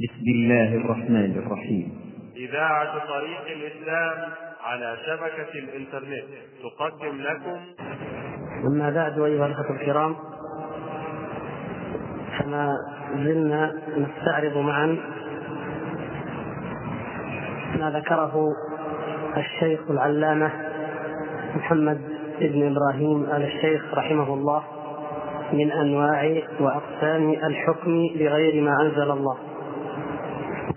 بسم الله الرحمن الرحيم. إذاعة طريق الإسلام على شبكة الإنترنت تقدم لكم. أما بعد أيها الأخوة الكرام فما زلنا نستعرض معا ما ذكره الشيخ العلامة محمد بن إبراهيم آل الشيخ رحمه الله من أنواع وأقسام الحكم بغير ما أنزل الله.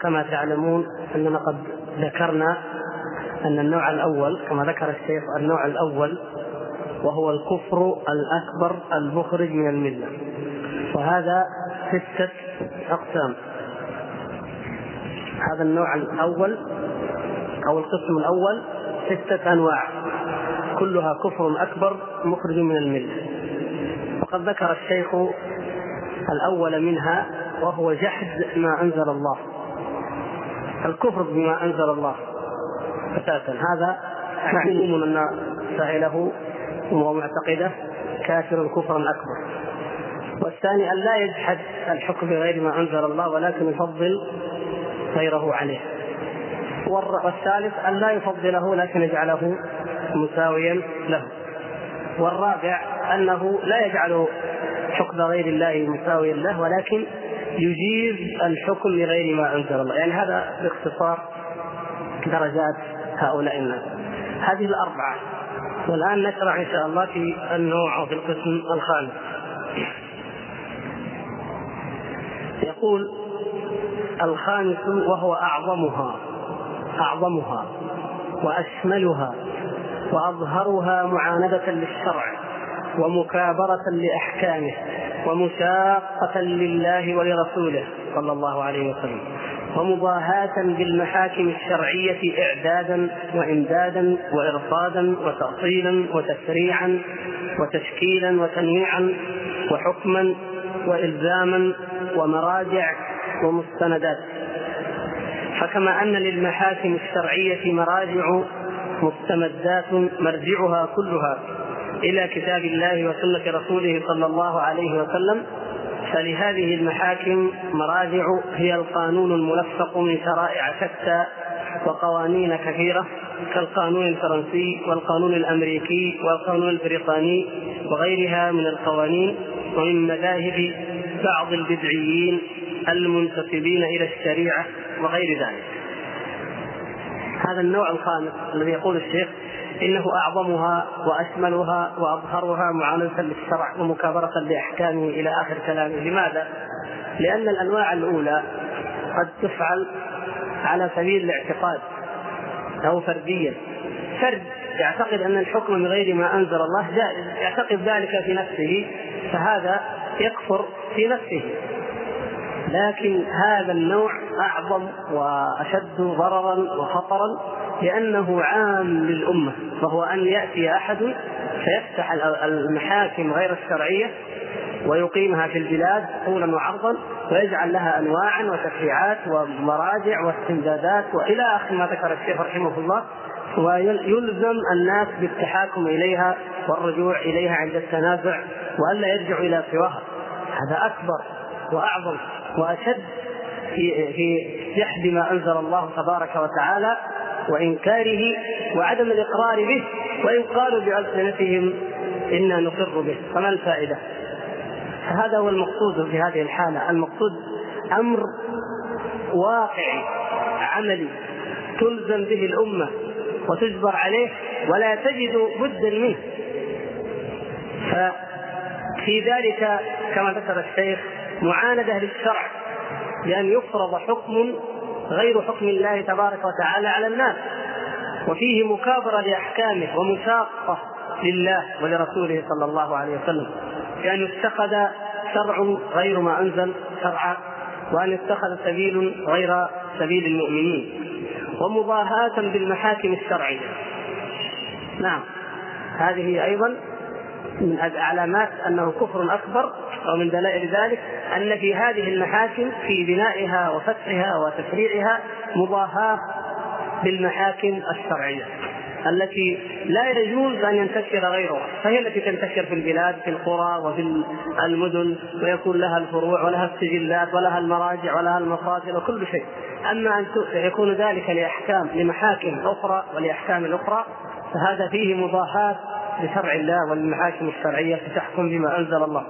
كما تعلمون أننا قد ذكرنا أن النوع الأول كما ذكر الشيخ النوع الأول وهو الكفر الأكبر المخرج من الملة. وهذا ستة أقسام. هذا النوع الأول أو القسم الأول ستة أنواع. كلها كفر أكبر مخرج من الملة. وقد ذكر الشيخ الأول منها وهو جحد ما أنزل الله. الكفر بما أنزل الله. أساسا. هذا معلوم أن فاعله ومعتقده. كافر كفرا أكبر. والثاني أن لا يجحد الحكم بغير ما أنزل الله ولكن يفضل غيره عليه. والثالث أن لا يفضله لكن يجعله مساويا له. والرابع أنه لا يجعل حكم غير الله مساويا له ولكن يجيز الحكم لغير ما أنزل الله. يعني هذا باختصار درجات هؤلاء الناس. هذه الأربعة. والآن نشرع إن شاء الله في النوع أو في القسم الخامس. يقول الخامس وهو أعظمها. أعظمها. وأشملها. وأظهرها معاندة للشرع. ومكابرة لأحكامه ومشاقة لله ولرسوله صلى الله عليه وسلم ومضاهاة بالمحاكم الشرعية إعدادا وإمدادا وإرصادا وتأصيلا وتشريعا وتشكيلا وتنويعا وحكما وإلزاما ومراجع ومستندات. فكما أن للمحاكم الشرعية مراجع مستمدات مرجعها كلها. إلى كتاب الله وسنة رسوله صلى الله عليه وسلم فلهذه المحاكم مراجع هي القانون الملفق من شرائع شتى وقوانين كثيرة كالقانون الفرنسي والقانون الأمريكي والقانون البريطاني وغيرها من القوانين ومن مذاهب بعض البدعيين المنتسبين إلى الشريعة وغير ذلك. هذا النوع الخامس الذي يقول الشيخ إنه أعظمها وأشملها وأظهرها معامله للشرع ومكابرة لأحكامه إلى آخر كلامه، لماذا؟ لأن الأنواع الأولى قد تفعل على سبيل الاعتقاد أو فرديا. فرد يعتقد أن الحكم بغير ما أنزل الله جائز يعتقد ذلك في نفسه فهذا يكفر في نفسه. لكن هذا النوع أعظم وأشد ضررا وخطرا لأنه عام للأمة وهو أن يأتي أحد فيفتح المحاكم غير الشرعية ويقيمها في البلاد طولا وعرضا ويجعل لها انواعا وتشريعات ومراجع واستمدادات وإلى آخر ما ذكر الشيخ رحمه الله ويلزم الناس بالتحاكم إليها والرجوع إليها عند التنازع وألا يرجعوا إلى سواها هذا أكبر وأعظم وأشد في في جحد ما أنزل الله تبارك وتعالى وإنكاره وعدم الإقرار به وإن قالوا بألسنتهم إنا نقر به فما الفائدة؟ فهذا هو المقصود في هذه الحالة، المقصود أمر واقعي عملي تلزم به الأمة وتجبر عليه ولا تجد بدا منه. ففي ذلك كما ذكر الشيخ معاندة للشرع بأن يفرض حكم غير حكم الله تبارك وتعالى على الناس وفيه مكابرة لأحكامه ومشاقة لله ولرسوله صلى الله عليه وسلم بأن يتخذ شرع غير ما أنزل شرعا وأن يتخذ سبيل غير سبيل المؤمنين ومضاهاة بالمحاكم الشرعية. نعم هذه أيضا من علامات أنه كفر أكبر ومن دلائل ذلك أن في هذه المحاكم في بنائها وفتحها وتشريعها مضاهاة بالمحاكم الشرعية التي لا يجوز أن ينتشر غيرها فهي التي تنتشر في البلاد في القرى وفي المدن ويكون لها الفروع ولها السجلات ولها المراجع ولها المصادر وكل شيء. أما أن يكون ذلك لأحكام لمحاكم أخرى ولأحكام أخرى فهذا فيه مضاهاة لشرع الله والمحاكم الشرعية فتحكم بما أنزل الله.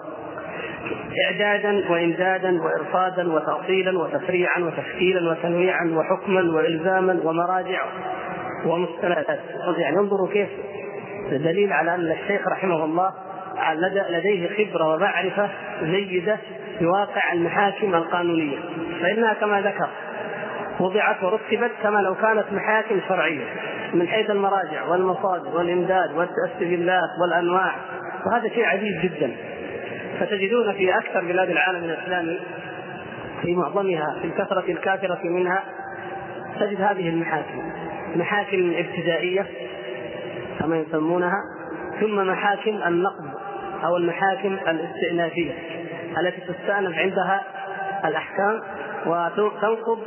إعدادا وإمدادا وإرصادا وتأصيلا وتفريعا وتشكيلا وتنويعا وحكما وإلزاما ومراجع ومستندات. يعني انظروا كيف دليل على أن الشيخ رحمه الله لديه خبرة ومعرفة جيدة بواقع المحاكم القانونية. فإنها كما ذكر وضعت ورتبت كما لو كانت محاكم شرعية من حيث المراجع والمصادر والإمداد والسجلات والأنواع. وهذا شيء عجيب جدا. فتجدون في أكثر بلاد العالم الاسلامي في معظمها في الكثرة الكافرة منها تجد هذه المحاكم. محاكم ابتدائية كما يسمونها ثم محاكم النقض أو المحاكم الاستئنافية التي تستأنف عندها الأحكام وتنقض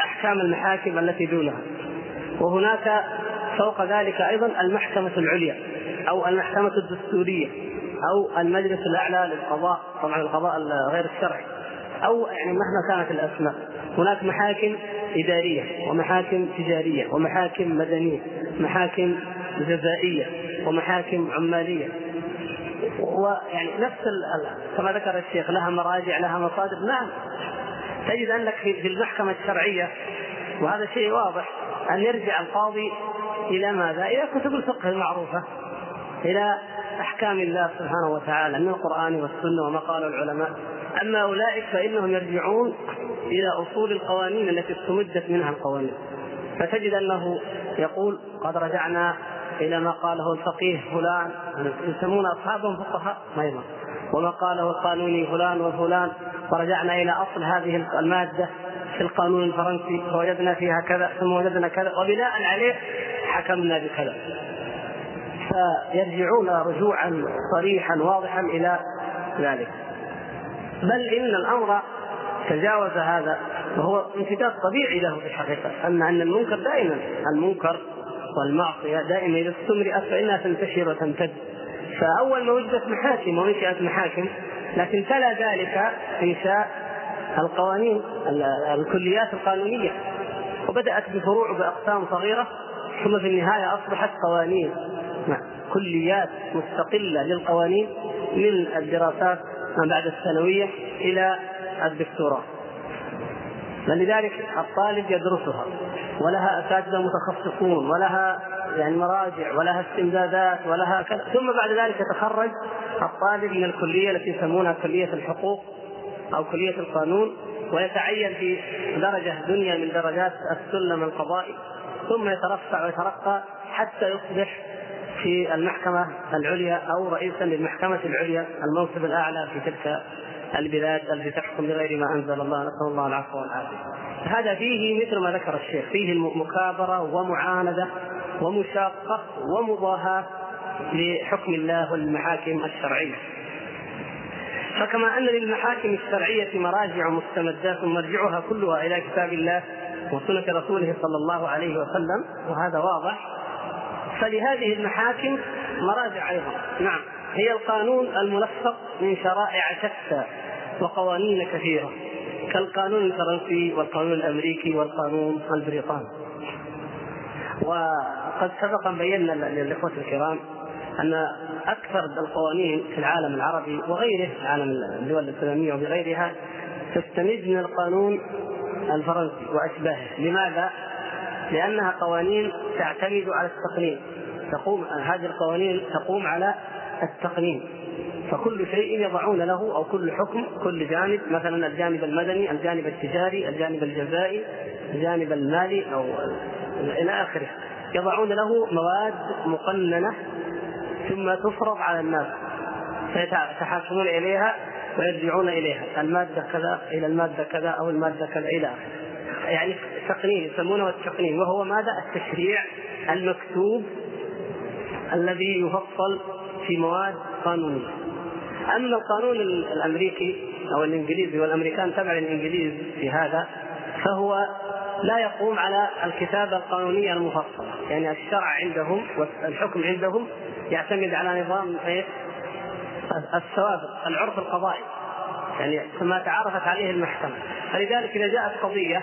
أحكام المحاكم التي دونها. وهناك فوق ذلك أيضا المحكمة العليا أو المحكمة الدستورية. أو المجلس الأعلى للقضاء طبعا القضاء غير الشرعي. أو يعني مهما كانت الأسماء. هناك محاكم إدارية ومحاكم تجارية ومحاكم مدنية محاكم جزائية ومحاكم عمالية. ويعني نفس كما ذكر الشيخ لها مراجع لها مصادر. نعم تجد أنك في المحكمة الشرعية وهذا شيء واضح أن يرجع القاضي إلى ماذا؟ إلى كتب الفقه المعروفة إلى أحكام الله سبحانه وتعالى من القرآن والسنة وما قال العلماء. أما أولئك فإنهم يرجعون إلى أصول القوانين التي استمدت منها القوانين. فتجد أنه يقول قد رجعنا إلى ما قاله الفقيه فلان. يسمون أصحابهم فقهاء؟ أيضا وما قاله القانوني فلان وفلان فرجعنا إلى أصل هذه المادة في القانون الفرنسي. فوجدنا فيها كذا ثم وجدنا كذا. وبناء عليه حكمنا بكذا. فيرجعون رجوعا صريحا واضحا إلى ذلك. بل إن الأمر تجاوز هذا وهو امتداد طبيعي له في الحقيقة ان أن المنكر دائما المنكر والمعصية دائما إذا استمرئت فإنها تنتشر وتمتد. فأول ما وجدت محاكم وانشات محاكم لكن تلا ذلك إنشاء القوانين الكليات القانونية وبدأت بفروع بأقسام صغيرة ثم في النهاية أصبحت قوانين كليات مستقلة للقوانين من الدراسات ما بعد الثانوية إلى الدكتوراه. فلذلك الطالب يدرسها ولها أساتذة متخصصون ولها يعني مراجع ولها استمدادات ولها كذا. ثم بعد ذلك يتخرج الطالب من الكلية التي يسمونها كلية الحقوق أو كلية القانون ويتعين في درجة دنيا من درجات السلم القضائي ثم يترفع ويترقى حتى يصبح في المحكمة العليا أو رئيسا للمحكمة العليا المنصب الأعلى في تلك البلاد التي تحكم بغير ما أنزل الله. نسأل الله العفو والعافية. هذا فيه مثل ما ذكر الشيخ فيه مكابرة ومعاندة ومشاقة ومضاهاة لحكم الله والمحاكم الشرعية. فكما أن للمحاكم الشرعية مراجع ومستمدات مرجعها كلها إلى كتاب الله وسنة رسوله صلى الله عليه وسلم وهذا واضح. فلهذه المحاكم مراجع أيضا. نعم هي القانون الملفق من شرائع شتى وقوانين كثيرة كالقانون الفرنسي والقانون الأمريكي والقانون البريطاني. وقد سبق بينا للإخوة الكرام أن أكثر القوانين في العالم العربي وغيره عالم الدول الإسلامية وبغيرها تستمد من القانون الفرنسي وأشباهه. لماذا؟ لأنها قوانين تعتمد على التقنين تقوم هذه القوانين تقوم على التقنين فكل شيء يضعون له أو كل حكم كل جانب مثلا الجانب المدني، الجانب التجاري، الجانب الجزائي، الجانب المالي أو إلى آخره. يضعون له مواد مقننة ثم تفرض على الناس. فيتحاكمون إليها ويرجعون إليها المادة كذا إلى المادة كذا أو المادة كذا إلى يعني التقنين يسمونه التقنين وهو ماذا؟ التشريع المكتوب الذي يفصل في مواد قانونية. أما القانون الأمريكي أو الإنجليزي والأمريكان تبع الإنجليز في هذا فهو لا يقوم على الكتابة القانونية المفصلة يعني الشرع عندهم والحكم عندهم يعتمد على نظام إيه؟ السوابق العرف القضائي. يعني ما تعارفت عليه المحكمة. فلذلك إذا جاءت قضية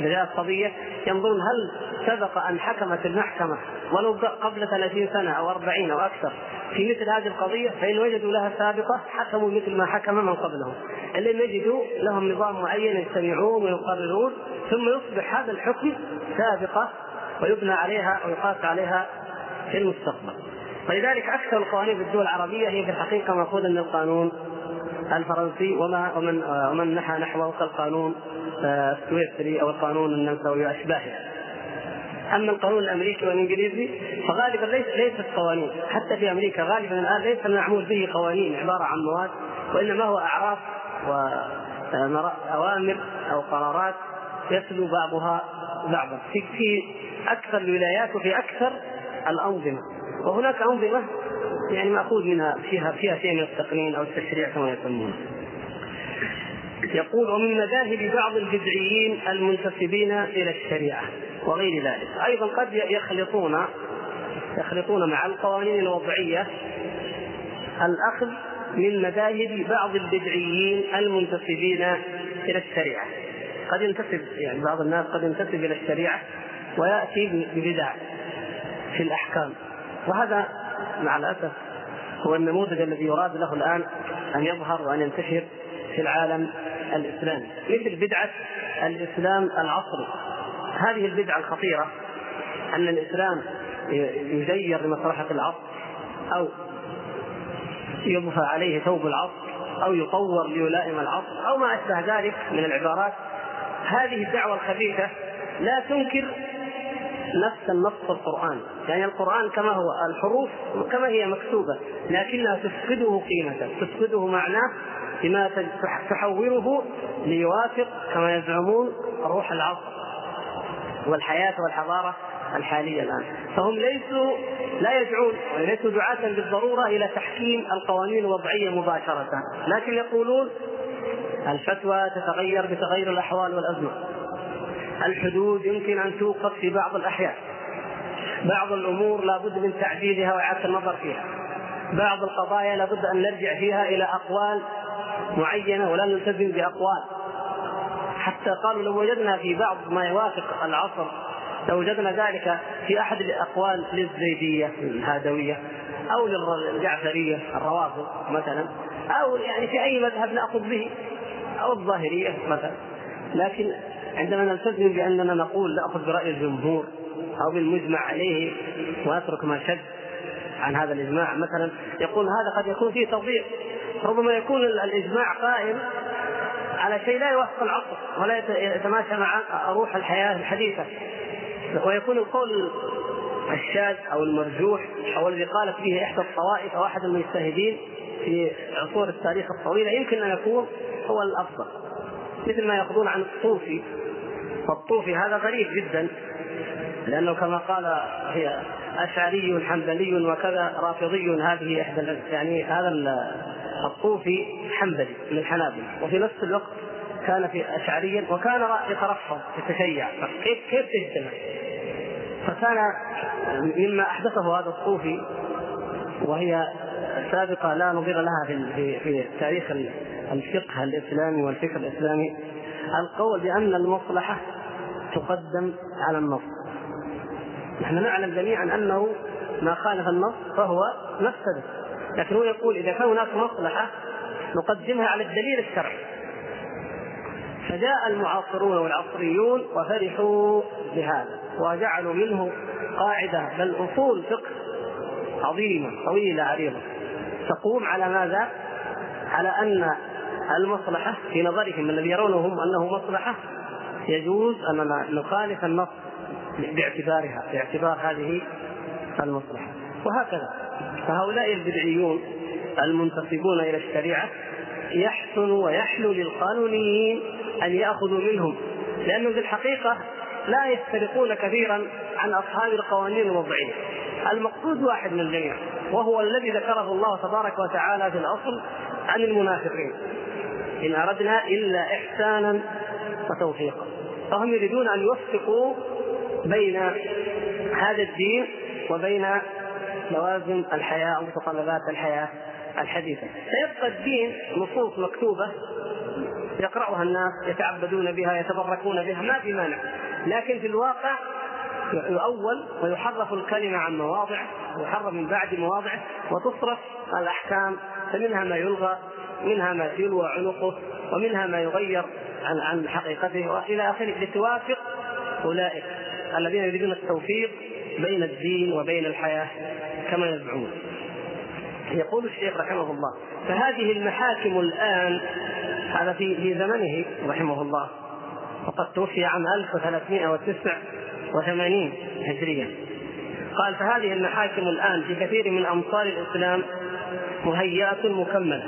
إذا جاءت قضية ينظرون هل سبق أن حكمت المحكمة ولو قبل 30 سنة أو 40 أو أكثر في مثل هذه القضية فإن وجدوا لها سابقة حكموا مثل ما حكم من قبلهم. إن لم يجدوا لهم نظام معين يجتمعون ويقررون ثم يصبح هذا الحكم سابقة ويبنى عليها ويقاس عليها في المستقبل. ولذلك أكثر القوانين في الدول العربية هي في الحقيقة مأخوذة من القانون الفرنسي وما ومن ومن نحى نحوه كالقانون آه، السويسري أو القانون النمساوي وأشباهه. أما القانون الأمريكي والإنجليزي فغالبا ليس ليست قوانين حتى في أمريكا غالبا الآن ليس المعمول به قوانين عبارة عن مواد وإنما هو أعراف واوامر أو قرارات يتلو بعضها بعضا في في أكثر الولايات وفي أكثر الأنظمة وهناك أنظمة يعني مأخوذ منها فيها فيها شيء من التقنين أو التشريع كما يسمونه. يقول ومن مذاهب بعض البدعيين المنتسبين إلى الشريعة وغير ذلك، أيضا قد يخلطون يخلطون مع القوانين الوضعية الأخذ من مذاهب بعض البدعيين المنتسبين إلى الشريعة. قد ينتسب يعني بعض الناس قد ينتسب إلى الشريعة ويأتي ببدع في الأحكام. وهذا مع الأسف هو النموذج الذي يراد له الآن أن يظهر وأن ينتشر في العالم الإسلامي مثل بدعة الإسلام العصري. هذه البدعة الخطيرة أن الإسلام يغير لمصلحة العصر أو يضفى عليه ثوب العصر أو يطور ليلائم العصر أو ما أشبه ذلك من العبارات. هذه الدعوة الخبيثة لا تنكر نفس النص القرآن. يعني القرآن كما هو الحروف كما هي مكتوبة لكنها تفقده قيمته تفقده معناه بما تحوره ليوافق كما يزعمون روح العصر والحياة والحضارة الحالية الآن. فهم ليسوا لا يدعون وليسوا دعاة بالضرورة إلى تحكيم القوانين الوضعية مباشرة لكن يقولون الفتوى تتغير بتغير الأحوال والأزمة. الحدود يمكن أن توقف في بعض الأحيان. بعض الأمور لابد من تعديلها وإعادة النظر فيها. بعض القضايا لابد أن نرجع فيها إلى أقوال معينة ولا نلتزم بأقوال. حتى قالوا لو وجدنا في بعض ما يوافق العصر لو وجدنا ذلك في أحد الأقوال للزيدية الهادوية أو للجعفرية الروافض مثلا أو يعني في أي مذهب نأخذ به أو الظاهرية مثلا. لكن عندما نلتزم بأننا نقول نأخذ برأي الجمهور أو بالمجمع عليه ونترك ما شد عن هذا الإجماع مثلا يقول هذا قد يكون فيه تضييق. ربما يكون الإجماع قائم على شيء لا يوافق العصر ولا يتماشى مع روح الحياة الحديثة. ويكون القول الشاذ أو المرجوح أو الذي قالت به إحدى الطوائف أو أحد المجتهدين في عصور التاريخ الطويلة يمكن أن يكون هو الأفضل. مثل ما يأخذون عن الصوفي فالطوفي هذا غريب جدا لأنه كما قال هي أشعري حنبلي وكذا رافضي هذه إحدى يعني هذا الطوفي حنبلي من الحنابلة وفي نفس الوقت كان في أشعريا وكان يترفض يتشيع كيف كيف تجتمع؟ فكان مما أحدثه هذا الصوفي وهي سابقة لا نظير لها في في تاريخ الفقه الإسلامي والفكر الإسلامي. القول بأن المصلحة تقدم على النص. نحن نعلم جميعا أنه ما خالف النص فهو مفسده لكن هو يقول إذا كان هناك مصلحة نقدمها على الدليل الشرعي. فجاء المعاصرون والعصريون وفرحوا بهذا وجعلوا منه قاعدة. بل أصول فقه عظيمة طويلة عريضة. تقوم على ماذا؟ على أن المصلحة في نظرهم الذي يرونه هم أنه مصلحة يجوز أننا نخالف النص باعتبارها باعتبار هذه المصلحة وهكذا فهؤلاء البدعيون المنتسبون إلى الشريعة يحسن ويحلو للقانونيين أن يأخذوا منهم لأنهم في الحقيقة لا يفترقون كثيرا عن أصحاب القوانين الوضعية المقصود واحد من الجميع وهو الذي ذكره الله تبارك وتعالى في الأصل عن المنافقين. إن أردنا إلا إحسانا وتوفيقا. فهم يريدون أن يوفقوا بين هذا الدين وبين لوازم الحياة أو متطلبات الحياة الحديثة. فيبقى الدين نصوص مكتوبة يقرأها الناس يتعبدون بها يتبركون بها ما في مانع. لكن في الواقع يؤول ويحرف الكلمة عن مواضع ويحرف من بعد مواضعه وتصرف الأحكام فمنها ما يلغى منها ما يلوى عنقه ومنها ما يغير عن عن حقيقته وإلى آخره لتوافق أولئك الذين يريدون التوفيق بين الدين وبين الحياة كما يزعمون. يقول الشيخ رحمه الله فهذه المحاكم الآن هذا في في زمنه رحمه الله وقد توفي عام 1389 هجريا قال فهذه المحاكم الآن في كثير من أمصار الإسلام مهيئة مكملة.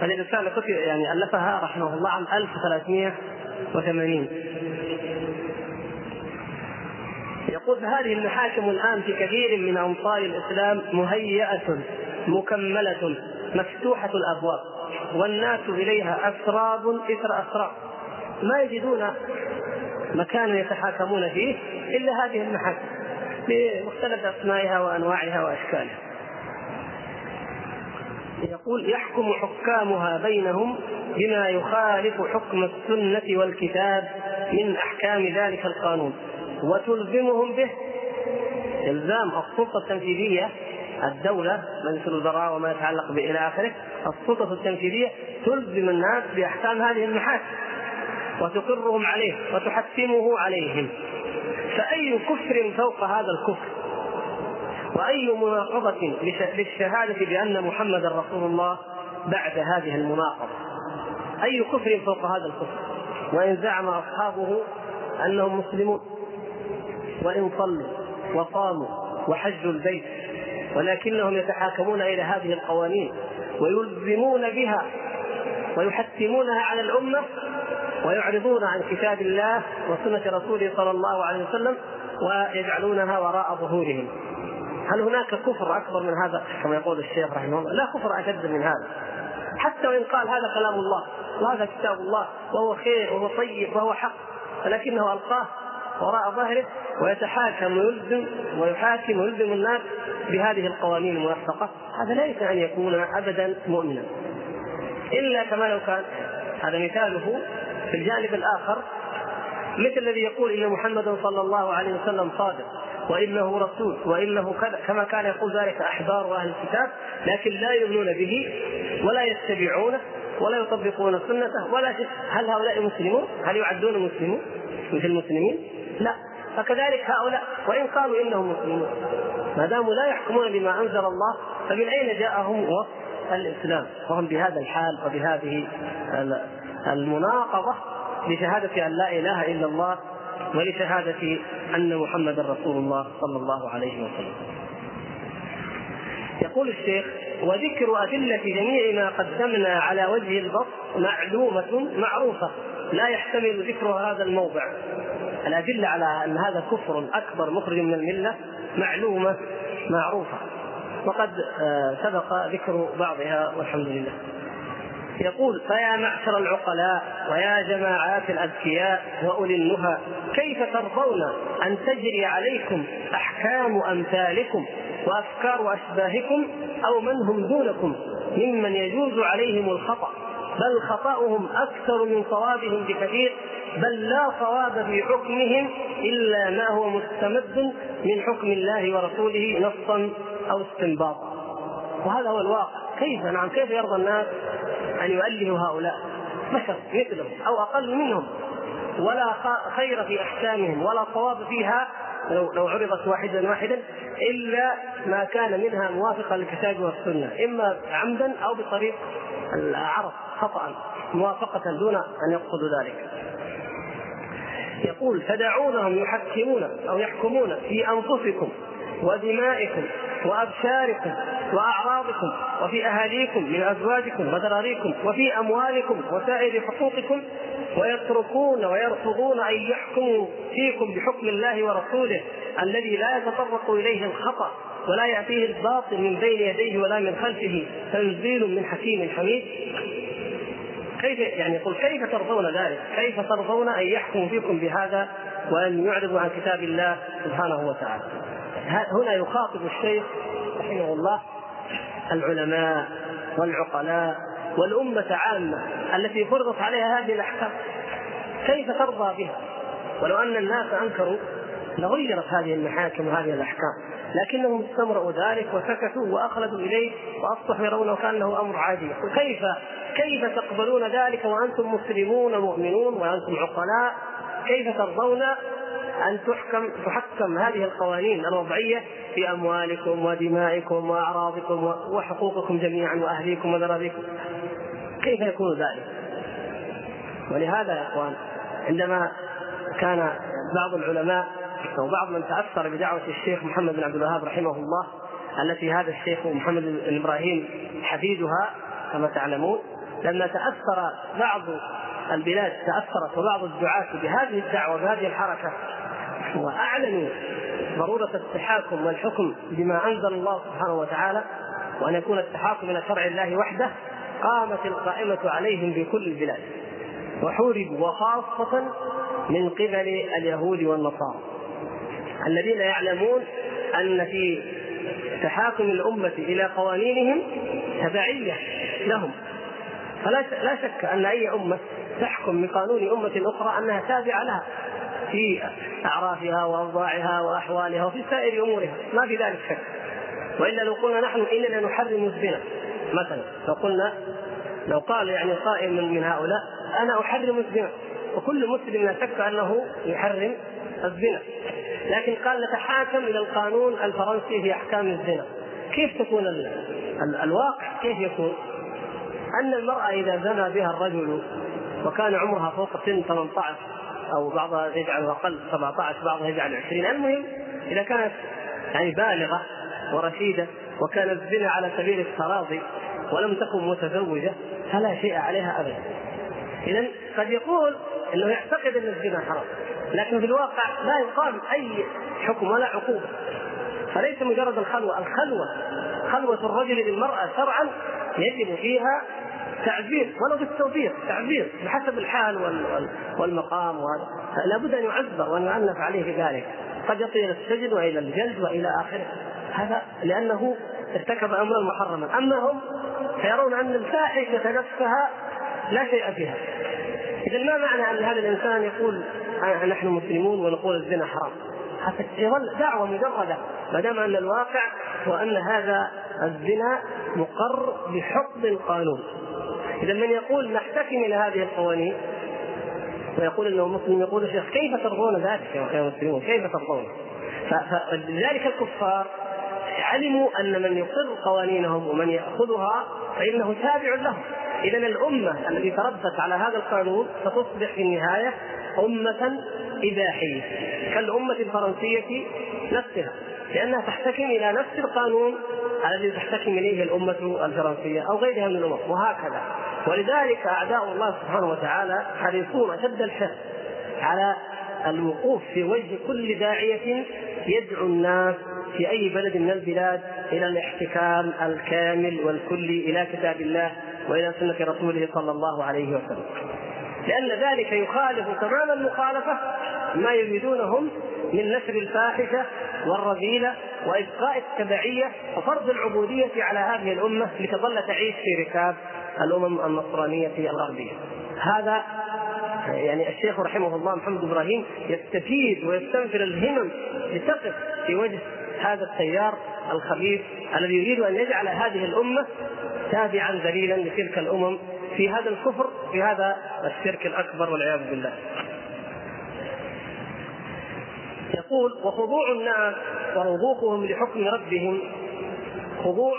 فالرسالة كتب يعني ألفها رحمه الله عام 1380 يقول هذه المحاكم الآن في كثير من أمصار الإسلام مهيئة مكملة مفتوحة الأبواب والناس إليها أسراب إثر أسراب. ما يجدون مكانا يتحاكمون فيه إلا هذه المحاكم بمختلف أسمائها وأنواعها وأشكالها. يقول يحكم حكامها بينهم بما يخالف حكم السنة والكتاب من أحكام ذلك القانون وتلزمهم به إلزام السلطة التنفيذية. الدولة مجلس الوزراء وما يتعلق إلى آخره السلطة التنفيذية تلزم الناس بأحكام هذه المحاكم وتقرهم عليه وتحكمه عليهم. فأي كفر فوق هذا الكفر؟ وأي مناقضة للشهادة بأن محمدا رسول الله بعد هذه المناقضة؟ أي كفر فوق هذا الكفر؟ وإن زعم أصحابه أنهم مسلمون. وإن صلوا وصاموا وحجوا البيت ولكنهم يتحاكمون إلى هذه القوانين ويلزمون بها ويحتمونها على الأمة ويعرضون عن كتاب الله وسنة رسوله صلى الله عليه وسلم ويجعلونها وراء ظهورهم. هل هناك كفر أكبر من هذا؟ كما يقول الشيخ رحمه الله لا كفر أشد من هذا. حتى وإن قال هذا كلام الله وهذا كتاب الله وهو خير وهو طيب وهو حق ولكنه ألقاه وراء ظهره ويتحاكم ويلزم ويحاكم ويلزم الناس بهذه القوانين الموثقة. هذا لا يمكن أن يكون ابدا مؤمنا. إلا كما لو كان هذا مثاله في الجانب الآخر مثل الذي يقول إن محمدا صلى الله عليه وسلم صادق وإنه رسول وإنه كذا كما كان يقول ذلك أحبار أهل الكتاب لكن لا يؤمنون به ولا يتبعونه ولا يطبقون سنته ولا شيء هل هؤلاء مسلمون؟ هل يعدون مسلمون مثل المسلمين؟ لا فكذلك هؤلاء وإن قالوا إنهم مسلمون ما داموا لا يحكمون بما أنزل الله فمن أين جاءهم وصف الإسلام وهم بهذا الحال وبهذه المناقضة لشهادة أن لا إله إلا الله ولشهادة أن محمدا رسول الله صلى الله عليه وسلم. يقول الشيخ وذكر أدلة جميع ما قدمنا على وجه البسط معلومة معروفة لا يحتمل ذكر هذا الموضع. الأدلة على أن هذا كفر أكبر مخرج من الملة معلومة معروفة. وقد آه، سبق ذكر بعضها والحمد لله. يقول فيا معشر العقلاء ويا جماعات الأذكياء وأولي النهى كيف ترضون أن تجري عليكم أحكام أمثالكم وأفكار أشباهكم أو من هم دونكم؟ ممن يجوز عليهم الخطأ بل خطأهم أكثر من صوابهم بكثير بل لا صواب في حكمهم إلا ما هو مستمد من حكم الله ورسوله نصا أو استنباطا. وهذا هو الواقع. كيف؟ نعم كيف يرضى الناس أن يؤلهوا هؤلاء؟ بشر مثلهم أو أقل منهم. ولا خير في أحكامهم ولا صواب فيها لو لو عرضت واحدا واحدا إلا ما كان منها موافقا للكتاب والسنة. إما عمدا أو بطريق العرض خطا موافقة دون أن يقصدوا ذلك. يقول فدعونهم يحكمون أو يحكمون في أنفسكم ودمائكم وأبشاركم وأعراضكم وفي أهاليكم من أزواجكم وذراريكم وفي أموالكم وسائر حقوقكم ويتركون ويرفضون أن يحكموا فيكم بحكم الله ورسوله الذي لا يتطرق إليه الخطأ ولا يأتيه الباطل من بين يديه ولا من خلفه تنزيل من حكيم حميد كيف يعني يقول كيف ترضون ذلك؟ كيف ترضون أن يحكم فيكم بهذا وأن يعرضوا عن كتاب الله سبحانه وتعالى؟ هنا يخاطب الشيخ رحمه الله العلماء والعقلاء والأمة عامة التي فرضت عليها هذه الأحكام. كيف ترضى بها؟ ولو أن الناس أنكروا لغيرت هذه المحاكم وهذه الأحكام لكنهم استمرؤوا ذلك وسكتوا واخلدوا إليه وأصبحوا يرونه كأنه أمر عادي. وكيف؟ كيف تقبلون ذلك وأنتم مسلمون مؤمنون وأنتم عقلاء؟ كيف ترضون أن تحكم تحكم هذه القوانين الوضعية في أموالكم ودمائكم وأعراضكم وحقوقكم جميعا وأهليكم وذراريكم كيف يكون ذلك؟ ولهذا يا إخوان عندما كان بعض العلماء أو بعض من تأثر بدعوة الشيخ محمد بن عبد الوهاب رحمه الله التي هذا الشيخ محمد بن إبراهيم حفيدها كما تعلمون لما تأثر بعض البلاد تأثرت وبعض الدعاة بهذه الدعوة بهذه الحركة واعلنوا ضرورة التحاكم والحكم بما أنزل الله سبحانه وتعالى وأن يكون التحاكم إلى شرع الله وحده قامت القائمة عليهم في كل البلاد وحوربوا وخاصة من قبل اليهود والنصارى. الذين يعلمون أن في تحاكم الأمة إلى قوانينهم تبعية لهم. فلا لا شك أن أي أمة تحكم بقانون أمة أخرى أنها تابعة لها. في أعرافها وأوضاعها وأحوالها وفي سائر أمورها. ما في ذلك شك. وإلا لو قلنا نحن إننا نحرم الزنا مثلا لو قلنا لو قال يعني قائل من هؤلاء أنا أحرم الزنا. وكل مسلم لا شك أنه يحرم الزنا. لكن قال نتحاكم إلى القانون الفرنسي في أحكام الزنا. كيف تكون الواقع؟ كيف يكون؟ أن المرأة إذا زنى بها الرجل وكان عمرها فوق سن 18 أو بعضها يجعل أقل 17 بعضها يجعل 20 المهم إذا كانت يعني بالغة ورشيدة وكان الزنا على سبيل التراضي ولم تكن متزوجة فلا شيء عليها ابدا. اذا قد يقول إنه يعتقد إن الزنا حرام لكن في الواقع لا يقام أي حكم ولا عقوبة. فليس مجرد الخلوة الخلوة خلوة الرجل بالمراه شرعا يجب فيها تعبير ولو بالتوفيق تعبير بحسب الحال والمقام وهذا. لابد أن يعذر وأن يعنف عليه ذلك. قد يصل إلى السجن وإلى الجلد وإلى آخره. هذا لأنه ارتكب أمرا محرما. أما هم فيرون أن الفاحشة نفسها لا شيء فيها. إذا ما معنى أن هذا الإنسان يقول نحن مسلمون ونقول الزنا حرام؟ حتى يظل دعوة مجردة. ما دام أن الواقع هو ان هذا الزنا مقر بحكم القانون. اذا من يقول نحتكم إلى هذه القوانين ويقول إنه مسلم يقول الشيخ كيف ترضون ذلك يا مسلمون كيف ترضون؟ فلذلك الكفار علموا أن من يقر قوانينهم ومن يأخذها فإنه تابع لهم. اذا الأمة التي تربت على هذا القانون ستصبح في النهاية أمة إباحية كالأمة الفرنسية نفسها لأنها تحتكم إلى نفس القانون الذي تحتكم إليه الأمة الفرنسية أو غيرها من الأمم وهكذا. ولذلك أعداء الله سبحانه وتعالى حريصون أشد الحرص على الوقوف في وجه كل داعية يدعو الناس في أي بلد من البلاد إلى الاحتكام الكامل والكلي إلى كتاب الله وإلى سنة رسوله صلى الله عليه وسلم. لأن ذلك يخالف تمام المخالفة ما يريدونهم من نشر الفاحشة والرذيلة وابقاء التبعية وفرض العبودية على هذه الأمة لتظل تعيش في ركاب الأمم النصرانية الغربية. هذا يعني الشيخ رحمه الله محمد إبراهيم يستفيد ويستنفر الهمم لتقف في وجه هذا التيار الخبيث الذي يريد أن يجعل هذه الأمة تابعا ذليلا لتلك الأمم في هذا الكفر في هذا الشرك الأكبر والعياذ بالله. يقول وخضوع الناس ورضوخهم لحكم ربهم خضوع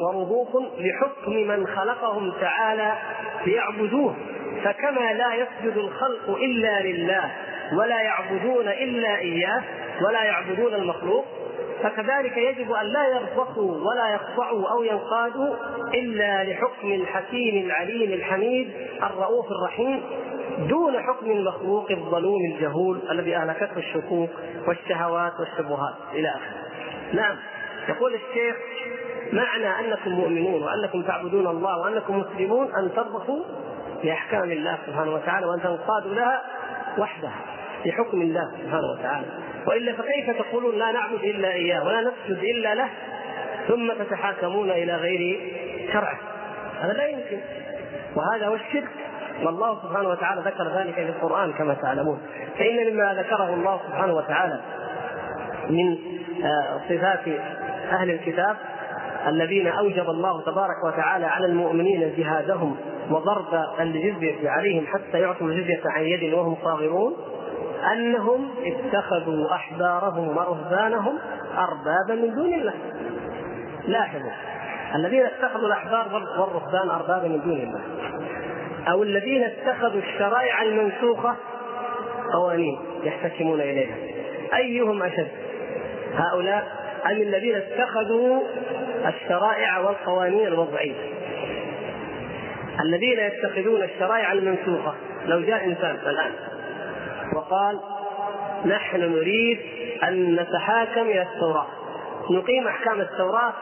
ورضوخ لحكم من خلقهم تعالى ليعبدوه. فكما لا يسجد الخلق إلا لله ولا يعبدون إلا إياه ولا يعبدون المخلوق فكذلك يجب أن لا يرفقوا ولا يخضعوا أو ينقادوا إلا لحكم الحكيم العليم الحميد الرؤوف الرحيم دون حكم المخلوق الظلوم الجهول الذي أهلكته الشكوك والشهوات والشبهات. إلى آخره. نعم. يقول الشيخ معنى أنكم مؤمنون وأنكم تعبدون الله وأنكم مسلمون أن ترضخوا باحكام الله سبحانه وتعالى وأن تنقادوا لها وحدها بحكم الله سبحانه وتعالى. وإلا فكيف تقولون لا نعبد إلا إياه ولا نسجد إلا له ثم تتحاكمون إلى غير شرعه هذا لا يمكن. وهذا هو الشرك. والله سبحانه وتعالى ذكر ذلك في القرآن كما تعلمون. فإن مما ذكره الله سبحانه وتعالى من آه، صفات أهل الكتاب الذين أوجب الله تبارك وتعالى على المؤمنين جهادهم وضرب الجزية عليهم حتى يعطوا الجزية عن يد وهم صاغرون أنهم اتخذوا أحبارهم ورهبانهم أربابا من دون الله. لاحظوا الذين اتخذوا الأحبار والرهبان أربابا من دون الله. أو الذين اتخذوا الشرائع المنسوخة قوانين يحتكمون إليها. أيهم أشد؟ هؤلاء أم الذين اتخذوا الشرائع والقوانين الوضعية الذين يتخذون الشرائع المنسوخة لو جاء إنسان الآن وقال نحن نريد أن نتحاكم إلى التوراة نقيم أحكام التوراة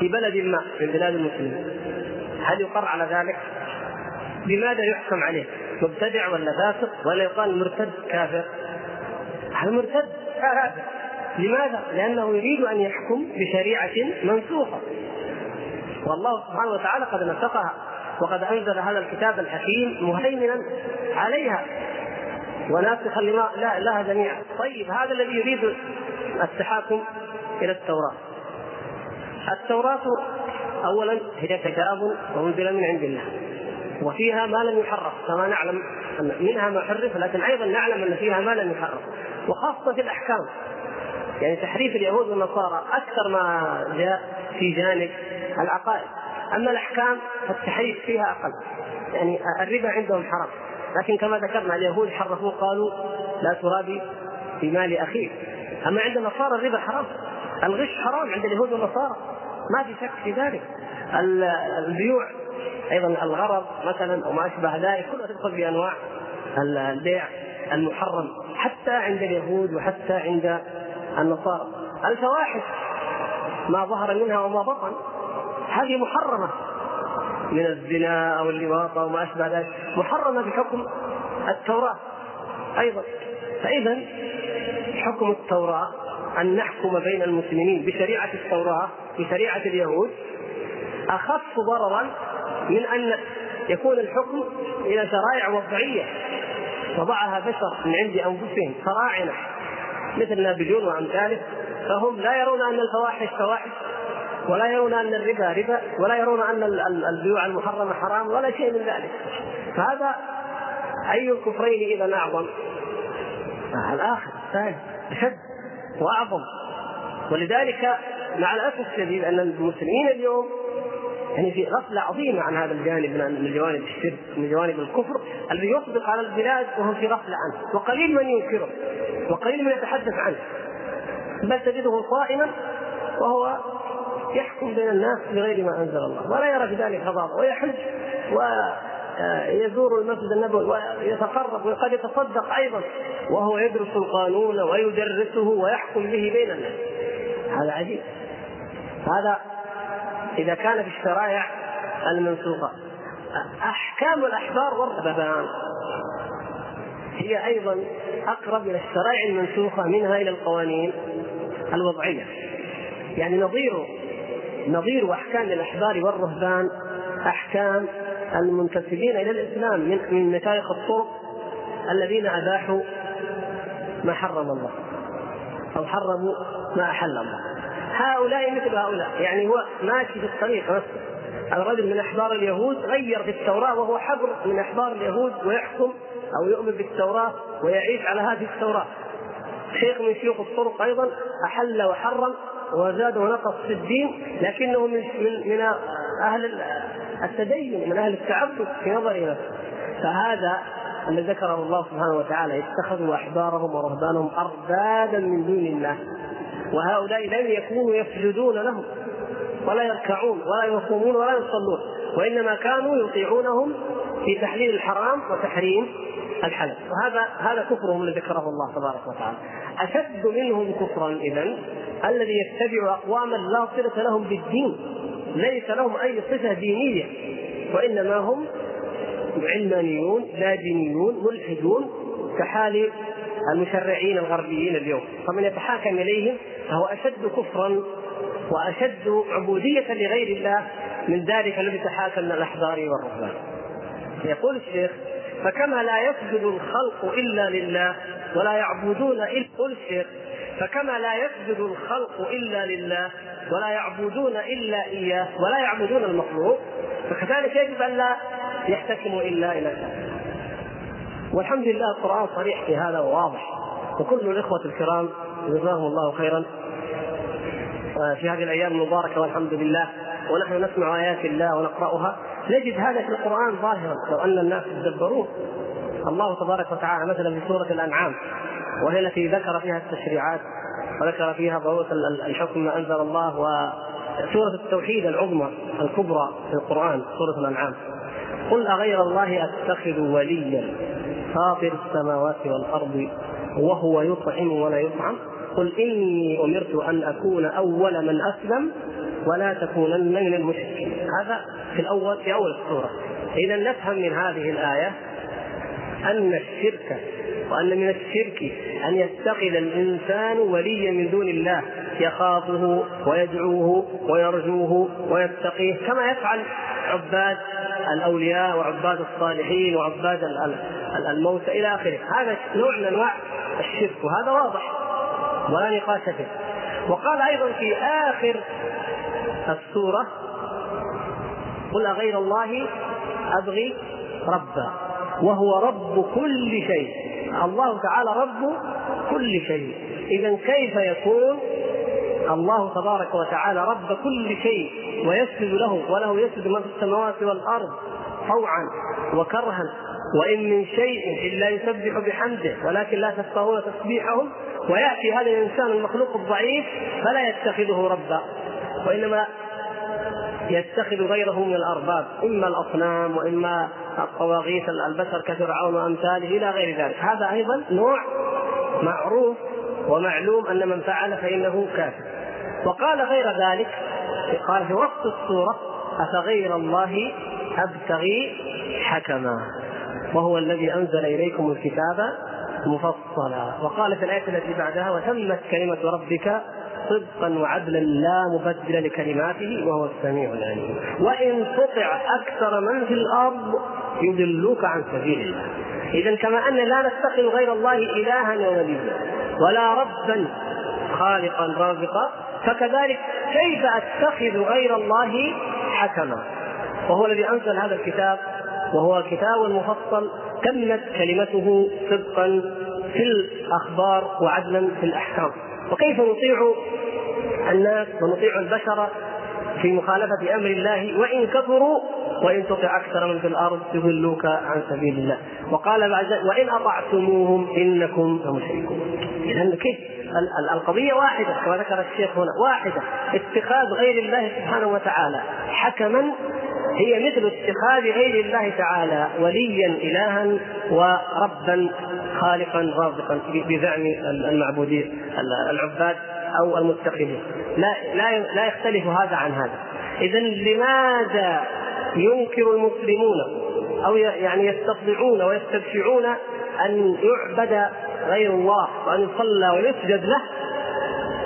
في بلد ما من بلاد المسلمين هل يقر على ذلك؟ بماذا يحكم عليه؟ مبتدع ولا فاسق ولا يقال مرتد كافر؟ هذا مرتد كافر لماذا؟ لأنه يريد أن يحكم بشريعة منسوخة. والله سبحانه وتعالى قد نسخها وقد أنزل هذا الكتاب الحكيم مهيمنا عليها. وناسخا لما لا لها جميعا. طيب هذا الذي يريد التحاكم إلى التوراة. التوراة أولا هي كتاب وأنزل من عند الله. وفيها ما لم يحرف كما نعلم منها ما حرف لكن أيضا نعلم أن فيها ما لم يحرف. وخاصة في الأحكام. يعني تحريف اليهود والنصارى أكثر ما جاء في جانب العقائد. أما الأحكام فالتحريف فيها أقل. يعني الربا عندهم حرام. لكن كما ذكرنا اليهود حرفوه قالوا لا ترابي في مال أخيك. أما عند النصارى الربا حرام. الغش حرام عند اليهود والنصارى. ما في شك في ذلك. البيوع أيضا الغرض مثلا وما أشبه ذلك كلها تدخل في أنواع البيع المحرم. حتى عند اليهود وحتى عند النصارى. الفواحش ما ظهر منها وما بطن هذه محرمة من الزنا أو اللواط أو ما أشبه ذلك محرمة بحكم التوراة أيضا. فاذا حكم التوراة أن نحكم بين المسلمين بشريعة التوراة بشريعة اليهود أخف ضررا من أن يكون الحكم إلى شرائع وضعية وضعها بشر من عند أنفسهم فراعنة. مثل نابليون وأمثاله فهم لا يرون أن الفواحش فواحش ولا يرون أن الربا ربا ولا يرون أن البيوع المحرمة حرام ولا شيء من ذلك. فهذا أي الكفرين إذا أعظم؟ الآخر الثاني اشد وأعظم. ولذلك مع الأسف الشديد أن المسلمين اليوم يعني في غفلة عظيمة عن هذا الجانب من جوانب الشرك من جوانب الكفر الذي يطبق على البلاد وهم في غفلة عنه. وقليل من ينكره وقليل من يتحدث عنه. بل تجده صائما وهو يحكم بين الناس بغير ما أنزل الله. ولا يرى في ذلك غضاضه ويحج ويزور المسجد النبوي ويتقرب وقد يتصدق أيضا. وهو يدرس القانون ويدرسه ويحكم به بين الناس. هذا عجيب. هذا إذا كان في الشرائع المنسوخة. أحكام الأحبار والرهبان هي أيضا أقرب إلى الشرائع المنسوخة منها إلى القوانين الوضعية. يعني نظير نظير أحكام الأحبار والرهبان أحكام المنتسبين إلى الإسلام من من مشايخ الطرق الذين أباحوا ما حرم الله أو حرموا ما أحل الله. هؤلاء مثل هؤلاء. يعني هو ماشي في الطريق نفسه الرجل من أحبار اليهود غير في التوراة وهو حبر من أحبار اليهود ويحكم أو يؤمن بالتوراة ويعيش على هذه التوراة. شيخ من شيوخ الطرق أيضا أحل وحرم وزاد ونقص في الدين لكنه من من من أهل التدين من أهل التعبد في نظر نفسه فهذا الذي ذكره الله سبحانه وتعالى اتخذوا أحبارهم ورهبانهم اربابا من دون الله. وهؤلاء لم يكونوا يسجدون لهم ولا يركعون ولا يصومون ولا يصلون وإنما كانوا يطيعونهم في تحليل الحرام وتحريم الحلال. وهذا هذا كفرهم الذي ذكره الله تبارك وتعالى. أشد منهم كفرا اذا الذي يتبع أقواما لا صلة لهم بالدين ليس لهم أي صفة دينية وإنما هم علمانيون لا دينيون ملحدون كحال المشرعين الغربيين اليوم. فمن يتحاكم إليهم فهو أشد كفرا وأشد عبودية لغير الله من ذلك الذي تحاكم من الأحبار والرهبان. يقول الشيخ فكما لا يسجد الخلق إلا لله ولا يعبدون إلا يقول الشيخ فكما لا يسجد الخلق إلا لله ولا يعبدون إلا إياه ولا يعبدون المخلوق فكذلك يجب أن لا يحتكموا إلا إلى الله والحمد لله القرآن صريح في هذا وواضح. وكل الإخوة الكرام جزاهم الله خيرا. آه، في هذه الأيام المباركة والحمد لله. ونحن نسمع آيات الله ونقرأها. نجد هذا في القرآن ظاهرا. لو أن الناس يتدبروه الله تبارك وتعالى مثلا في سورة الأنعام. وهي التي ذكر فيها التشريعات وذكر فيها ضروره الحكم ما أنزل الله وسوره التوحيد العظمى الكبرى في القرآن سورة الأنعام. قل أغير الله أتخذ وليا. فاطر السماوات والأرض وهو يطعم ولا يطعم. قل إني أمرت أن أكون أول من أسلم ولا تكونن من المشركين. هذا في الأول في أول السورة. إذا نفهم من هذه الآية أن الشرك وأن من الشرك أن يتخذ الإنسان وليا من دون الله يخافه ويدعوه ويرجوه ويتقيه كما يفعل عباد الأولياء وعباد الصالحين وعباد الموتى إلى آخره. هذا نوع من أنواع الشرك وهذا واضح ولا نقاش فيه. وقال أيضا في آخر السورة قل أغير الله أبغي ربا وهو رب كل شيء. الله تعالى رب كل شيء. اذا كيف يكون الله تبارك وتعالى رب كل شيء ويسجد له وله يسجد ما في السماوات والأرض طوعا وكرها وإن من شيء إلا يسبح بحمده ولكن لا تفقهون تسبيحهم ويأتي هذا الإنسان المخلوق الضعيف فلا يتخذه ربا وإنما يتخذ غيره من الأرباب إما الأصنام وإما الطواغيت البشر كفرعون وأمثاله إلى غير ذلك هذا أيضا نوع معروف ومعلوم أن من فعل فإنه كافر وقال غير ذلك قال في وسط السورة أفغير الله أبتغي حكما وهو الذي أنزل إليكم الكتاب مفصلا. وقال في الآية التي بعدها وتمت كلمة ربك صدقا وعدلا لا مبدل لكلماته وهو السميع العليم. وإن تطع أكثر من في الأرض يضلوك عن سبيل الله. اذا كما أن لا نتخذ غير الله إلها ووليا ولا ربا خالقا رازقا فكذلك كيف أتخذ غير الله حكما؟ وهو الذي أنزل هذا الكتاب وهو كتاب مفصل تمت كلمته صدقا في الأخبار وعدلا في الأحكام. وكيف نطيع الناس ونطيع البشر في مخالفة أمر الله؟ وإن كفروا وإن تطع أكثر من في الأرض يضلوك عن سبيل الله. وقال بعد وإن أطعتموهم إنكم لمشركون. إذا كيف؟ القضية واحدة كما ذكر الشيخ هنا واحدة. اتخاذ غير الله سبحانه وتعالى. حكما هي مثل اتخاذ غير الله تعالى وليا إلها وربا خالقا رازقا بزعم المعبودين العباد أو المتخذين لا لا لا يختلف هذا عن هذا. اذا لماذا ينكر المسلمون أو يعني يستطيعون ويستبشعون أن يعبد غير الله وأن يصلى ويسجد له.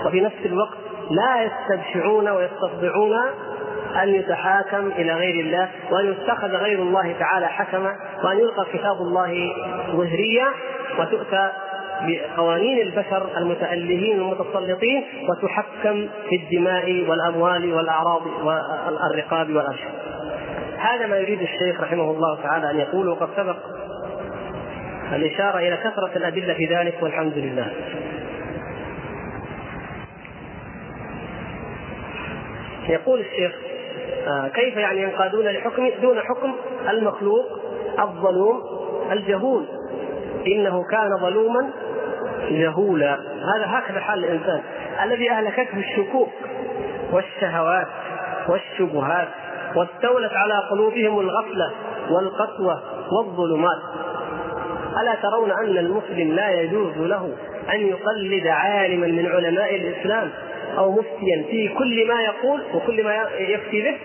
وفي نفس الوقت لا يستبشعون ويستطيعون أن يتحاكم إلى غير الله وأن يتخذ غير الله تعالى حكما وأن يلقى كتاب الله ظهريا وتؤتى بقوانين البشر المتألهين المتسلطين وتحكم في الدماء والأموال والأعراض والرقاب والأرشاد. هذا ما يريد الشيخ رحمه الله تعالى أن يقول وقد سبق الإشارة إلى كثرة الأدلة في ذلك والحمد لله. يقول الشيخ آه، كيف يعني ينقادون لحكم دون حكم المخلوق الظلوم الجهول؟ إنه كان ظلوما جهولا. هذا هكذا حال الإنسان. الذي أهلكته الشكوك والشهوات والشبهات واستولت على قلوبهم الغفلة والقسوة والظلمات. ألا ترون أن المسلم لا يجوز له أن يقلد عالما من علماء الإسلام أو مفتيا في كل ما يقول وكل ما يفتي به؟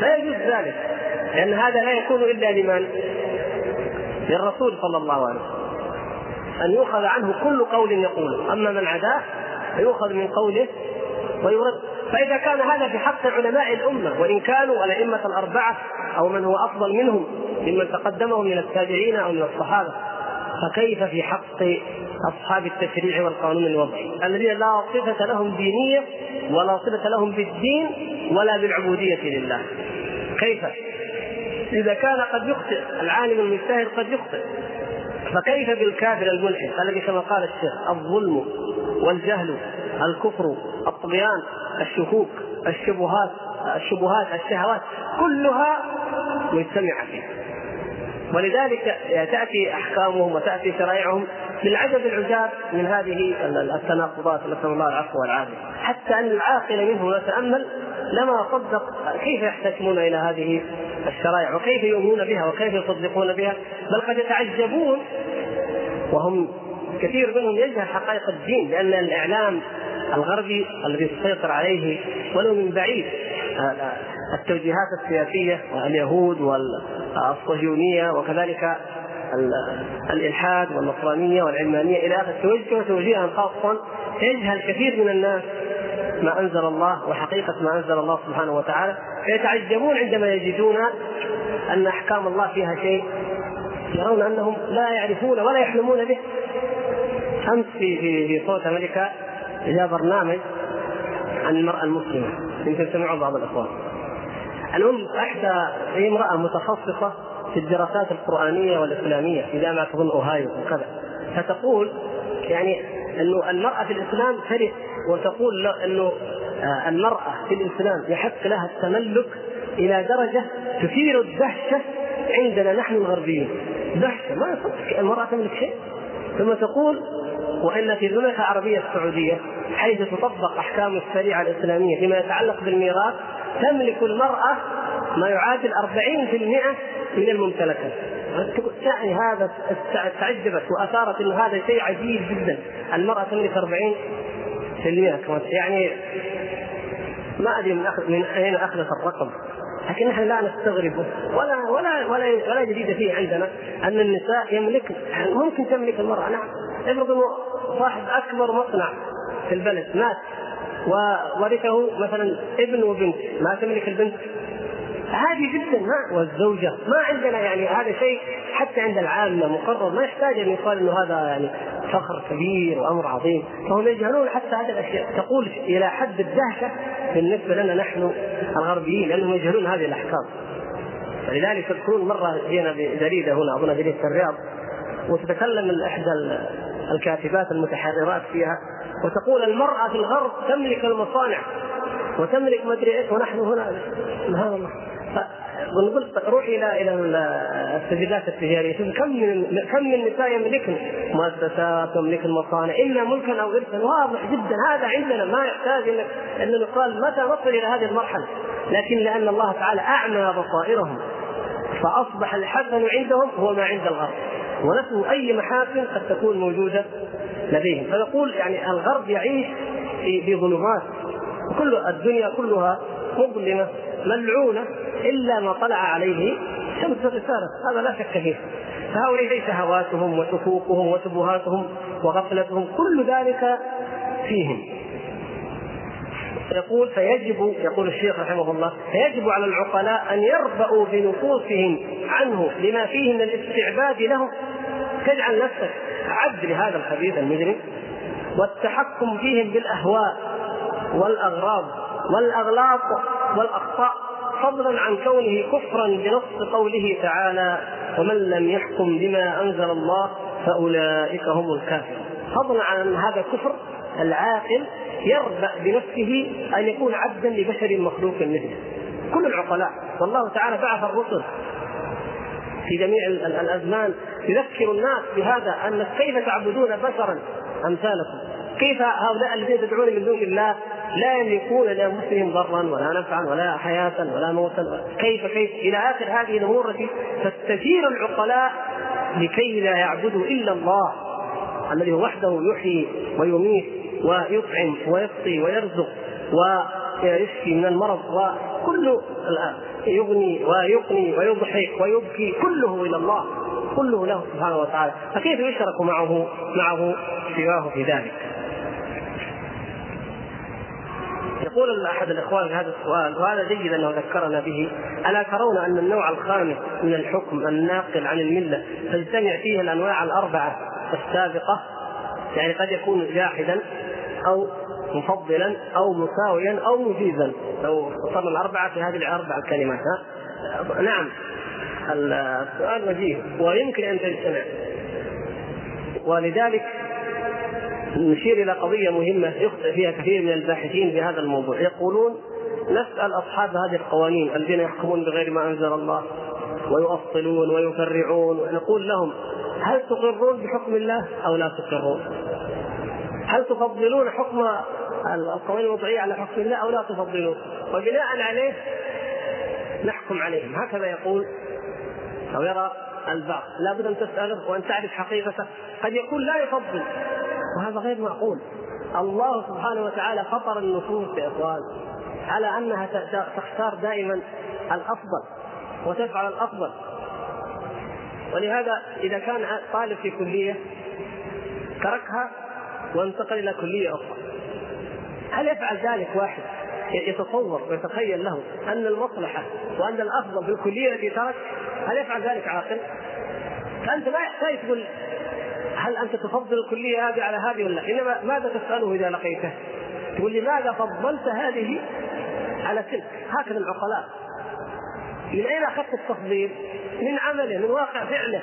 لا يجوز ذلك لأن هذا لا يكون إلا لمن؟ للرسول صلى الله عليه وسلم. أن يؤخذ عنه كل قول يقوله أما من عداه فيؤخذ من قوله ويرد. فإذا كان هذا في حق علماء الأمة وإن كانوا الأئمة الأربعة أو من هو أفضل منهم ممن تقدمهم من التابعين أو من الصحابة فكيف في حق أصحاب التشريع والقانون الوضعي؟ الذين لا صفة لهم دينية ولا صلة لهم بالدين ولا بالعبودية لله. كيف؟ إذا كان قد يخطئ العالم المجتهد قد يخطئ. فكيف بالكافر الملحد؟ الذي كما قال الشيخ الظلم والجهل الكفر الطغيان. الشكوك الشبهات الشبهات الشهوات كلها مجتمعة فيه ولذلك تأتي أحكامهم وتأتي شرائعهم للعجب العجاب من هذه التناقضات نسأل الله العفو والعافية. حتى أن العاقل منهم يتأمل لما صدق كيف يحتكمون إلى هذه الشرائع وكيف يؤمنون بها وكيف يصدقون بها بل قد يتعجبون وهم كثير منهم يجهل حقائق الدين لأن الإعلام الغربي الذي تسيطر عليه ولو من بعيد. التوجيهات السياسية واليهود والصهيونية وكذلك الإلحاد والنصرانية والعلمانية إلى آخره توجه توجيها خاصا يجهل كثير من الناس ما أنزل الله وحقيقة ما أنزل الله سبحانه وتعالى. فيتعجبون عندما يجدون أن أحكام الله فيها شيء يرون أنهم لا يعرفون ولا يحلمون به. أمس في في في صوت أمريكا جاء برنامج عن المرأة المسلمة. يمكن سمعوا بعض الإخوان. المهم أحدى هي امرأة متخصصة في الدراسات القرآنية والإسلامية في جامعه اظن أوهايو وكذا. فتقول يعني إنه المرأة في الإسلام ترث وتقول إنه آه، المرأة في الإسلام يحق لها التملك إلى درجة تثير الدهشة عندنا نحن الغربيين. دهشة ما المرأة تملك شيء؟ ثم تقول وإن في المملكه العربيه السعوديه حيث تطبق أحكام الشريعة الإسلامية فيما يتعلق بالميراث تملك المرأة ما يعادل 40% من الممتلكات يعني هذا تعجبت وأثارت إنه هذا شيء عجيب جدا. المرأة تملك 40% كمان. يعني ما أدري من أخذ من أين أخذت الرقم. لكن نحن لا نستغرب ولا ولا ولا ولا جديد فيه عندنا أن النساء يملكن ممكن تملك المرأة نعم. افرض انه صاحب أكبر مصنع في البلد مات. وورثه مثلا ابن وبنت. ما تملك البنت؟ عادي جدا ما والزوجة. ما عندنا يعني هذا شيء حتى عند العامة مقرر. ما يحتاج أن يقال أنه هذا يعني فخر كبير وأمر عظيم. فهم يجهلون حتى هذه الأشياء. تقول إلى حد الدهشة بالنسبة لنا نحن الغربيين لأنهم يجهلون هذه الأحكام. فلذلك تذكرون مرة جينا بجريدة هنا أظن جريدة الرياض. وتتكلم إحدى الكاتبات المتحررات فيها وتقول المرأة في الغرب تملك المصانع وتملك ما أدري إيش ونحن هنا. سبحان الله ونقول روح إلى إلى السجلات التجارية. كم من كم من النساء يملكن مؤسسات يملكن مصانع اما ملكا أو ارثا واضح جدا هذا عندنا ما يحتاج انك ان نقال متى نصل إلى هذه المرحلة. لكن لأن الله تعالى أعمى بصائرهم فأصبح الحسن عندهم هو ما عند الغرب. ونسوا أي محاسن قد تكون موجودة لديهم. فنقول يعني الغرب يعيش في ظلمات. كل الدنيا كلها مظلمة ملعونة إلا ما طلع عليه شمس الرساله هذا لا شك فيه. فهؤلاء شهواتهم وشكوكهم وشبهاتهم وغفلتهم. كل ذلك فيهم. يقول فيجب يقول الشيخ رحمه الله فيجب على العقلاء أن يربأوا بنفوسهم عنه لما فيه من الاستعباد له تجعل نفسك عبد لهذا الخبيث المجرم. والتحكم فيهم بالأهواء والأغراض والأغلاط والأخطاء فضلا عن كونه كفرا بنص قوله تعالى ومن لم يحكم بما أنزل الله فأولئك هم الكافرون. فضلا عن هذا كفر العاقل يربأ بنفسه أن يكون عبدا لبشر مخلوق مثله. كل العقلاء والله تعالى بعث الرسل في جميع الأزمان يذكر الناس بهذا أن كيف تعبدون بشرا أمثالكم؟ كيف هؤلاء الذين تدعون من دون الله لا يملكون لأنفسهم ضرا ولا نفعا ولا حياة ولا موتا؟ كيف كيف؟ إلى آخر هذه الأمور التي تستثير العقلاء لكي لا يعبدوا إلا الله الذي وحده يحيي ويميت. ويطعم ويسقي ويرزق ويشفي من المرض وكل يغني ويقني ويضحك ويبكي كله إلى الله كله له سبحانه وتعالى. فكيف يشرك معه معه سواه في ذلك؟ يقول أحد الإخوان في هذا السؤال وهذا جيد أنه ذكرنا به ألا ترون أن النوع الخامس من الحكم الناقل عن الملة؟ تجتمع فيه الأنواع الأربعة السابقة يعني قد يكون جاحدا أو مفضلا أو مساويا أو مجيزا. لو اختصرنا الأربعة في هذه الأربع الكلمات ها؟ نعم. السؤال وجيه ويمكن أن تجتمع. ولذلك نشير إلى قضية مهمة يخطئ فيها كثير من الباحثين في هذا الموضوع. يقولون نسأل أصحاب هذه القوانين الذين يحكمون بغير ما أنزل الله ويؤصلون ويفرعون. ونقول لهم هل تقرون بحكم الله أو لا تقرون؟ هل تفضلون حكم القوانين الوضعية على حكم الله أو لا تفضلون؟ وبناء عليه نحكم عليهم. هكذا يقول أو يرى البعض. لابد أن تسأله وأن تعرف حقيقته. قد يكون لا يفضل. وهذا غير معقول. الله سبحانه وتعالى فطر النفوس يا إخوان على أنها تختار دائما الأفضل وتفعل الأفضل. ولهذا إذا كان طالب في كلية تركها وانتقل إلى كلية أخرى هل يفعل ذلك واحد يتصور ويتخيل له أن المصلحة وأن الأفضل في الكلية التي ترك هل يفعل ذلك عاقل؟ فأنت ما يحتاج تقول هل أنت تفضل الكلية هذه على هذه ولا إنما ماذا تسأله إذا لقيته؟ تقول لماذا فضلت هذه على تلك؟ هكذا العقلاء. من أين أخذت التفضيل؟ من عمله، من واقع فعله.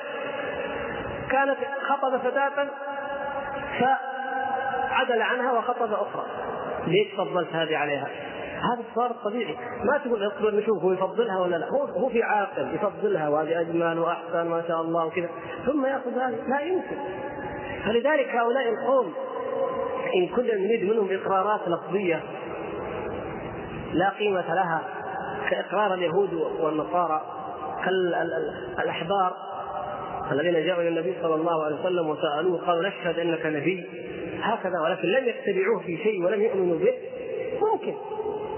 كانت خطب فتاة فعدل عنها وخطب أخرى. ليش فضلت هذه عليها؟ هذا السؤال الطبيعي. ما تقول اصبر نشوف هو يفضلها ولا لا. هو هو في عاقل يفضلها وهذه أجمل وأحسن ما شاء الله وكذا. ثم يأخذ هذه. لا يمكن. فلذلك هؤلاء القوم إن كنا نريد منهم إقرارات لفظية لا قيمة لها كإقرار اليهود والنصارى كالأحبار الذين جاءوا إلى النبي صلى الله عليه وسلم وسألوه قالوا نشهد إنك نبي. هكذا ولكن لم يتبعوه في شيء ولم يؤمنوا به ممكن.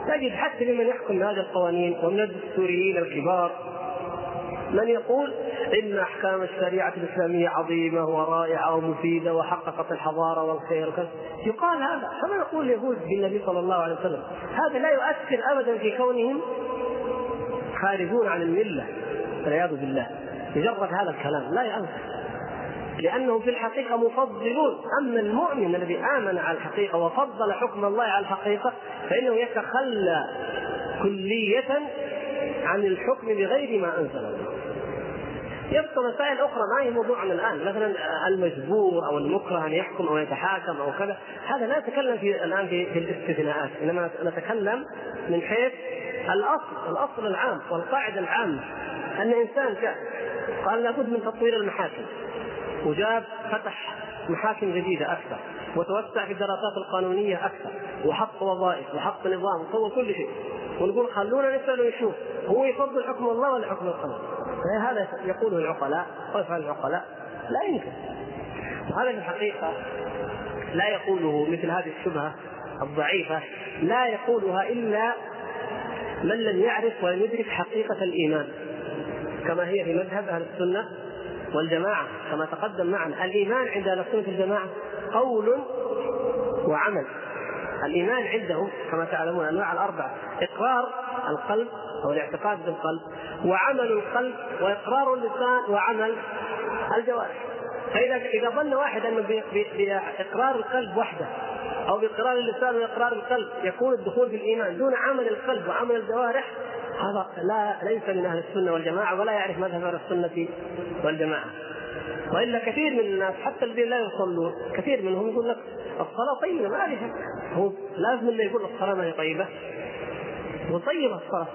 تجد حتى لمن يحكم بهذه القوانين ومن الدستوريين الكبار. من يقول إن أحكام الشريعة الإسلامية عظيمة ورائعة ومفيدة وحققت الحضارة والخير وكذا يقال هذا كما يقول اليهود بالنبي صلى الله عليه وسلم. هذا لا يؤثر ابدا في كونهم خارجون عن الملة والعياذ بالله. مجرد هذا الكلام لا يؤثر. لأنهم في الحقيقة مفضلون. أما المؤمن الذي آمن على الحقيقة وفضل حكم الله على الحقيقة فإنه يتخلى كلية عن الحكم بغير ما أنزل الله. يبقى مسائل أخرى ما هي موضوعنا الآن؟ مثلا المجبور أو المكره أن يحكم أو يتحاكم أو كذا. هذا لا نتكلم في الآن في, الاستثناءات إنما نتكلم من حيث الأصل الأصل العام والقاعدة العامة. أن إنسان جاء قال لابد من تطوير المحاكم. وجاب فتح محاكم جديدة أكثر وتوسع في الدراسات القانونية أكثر وحط وظائف وحط نظام وسوى كل شيء. ونقول خلونا نسال ونشوف هو يفضل حكم الله ولا حكم القلم هذا يقوله العقلاء ويفعل العقلاء لا يمكن. وهذا في الحقيقة لا يقوله مثل هذه الشبهة الضعيفة لا يقولها إلا من لم يعرف ولم يدرك حقيقة الإيمان كما هي في مذهب أهل السنة والجماعة كما تقدم معنا. الإيمان عند أهل السنة الجماعة قول وعمل. الإيمان عندهم كما تعلمون أنواع الأربعة إقرار القلب أو الاعتقاد بالقلب وعمل القلب وإقرار اللسان وعمل الجوارح. فإذا إذا ظن واحد أنه بإقرار القلب وحده أو بإقرار اللسان وإقرار القلب يكون الدخول في الإيمان دون عمل القلب وعمل الجوارح هذا لا ليس من أهل السنة والجماعة ولا يعرف مذهب أهل السنة والجماعة. وإلا كثير من الناس حتى الذين لا يصلون كثير منهم يقول لك الصلاة طيبة ما عليها. هو لازم اللي يقول الصلاة ما هي طيبة. وطيبه الصلاة.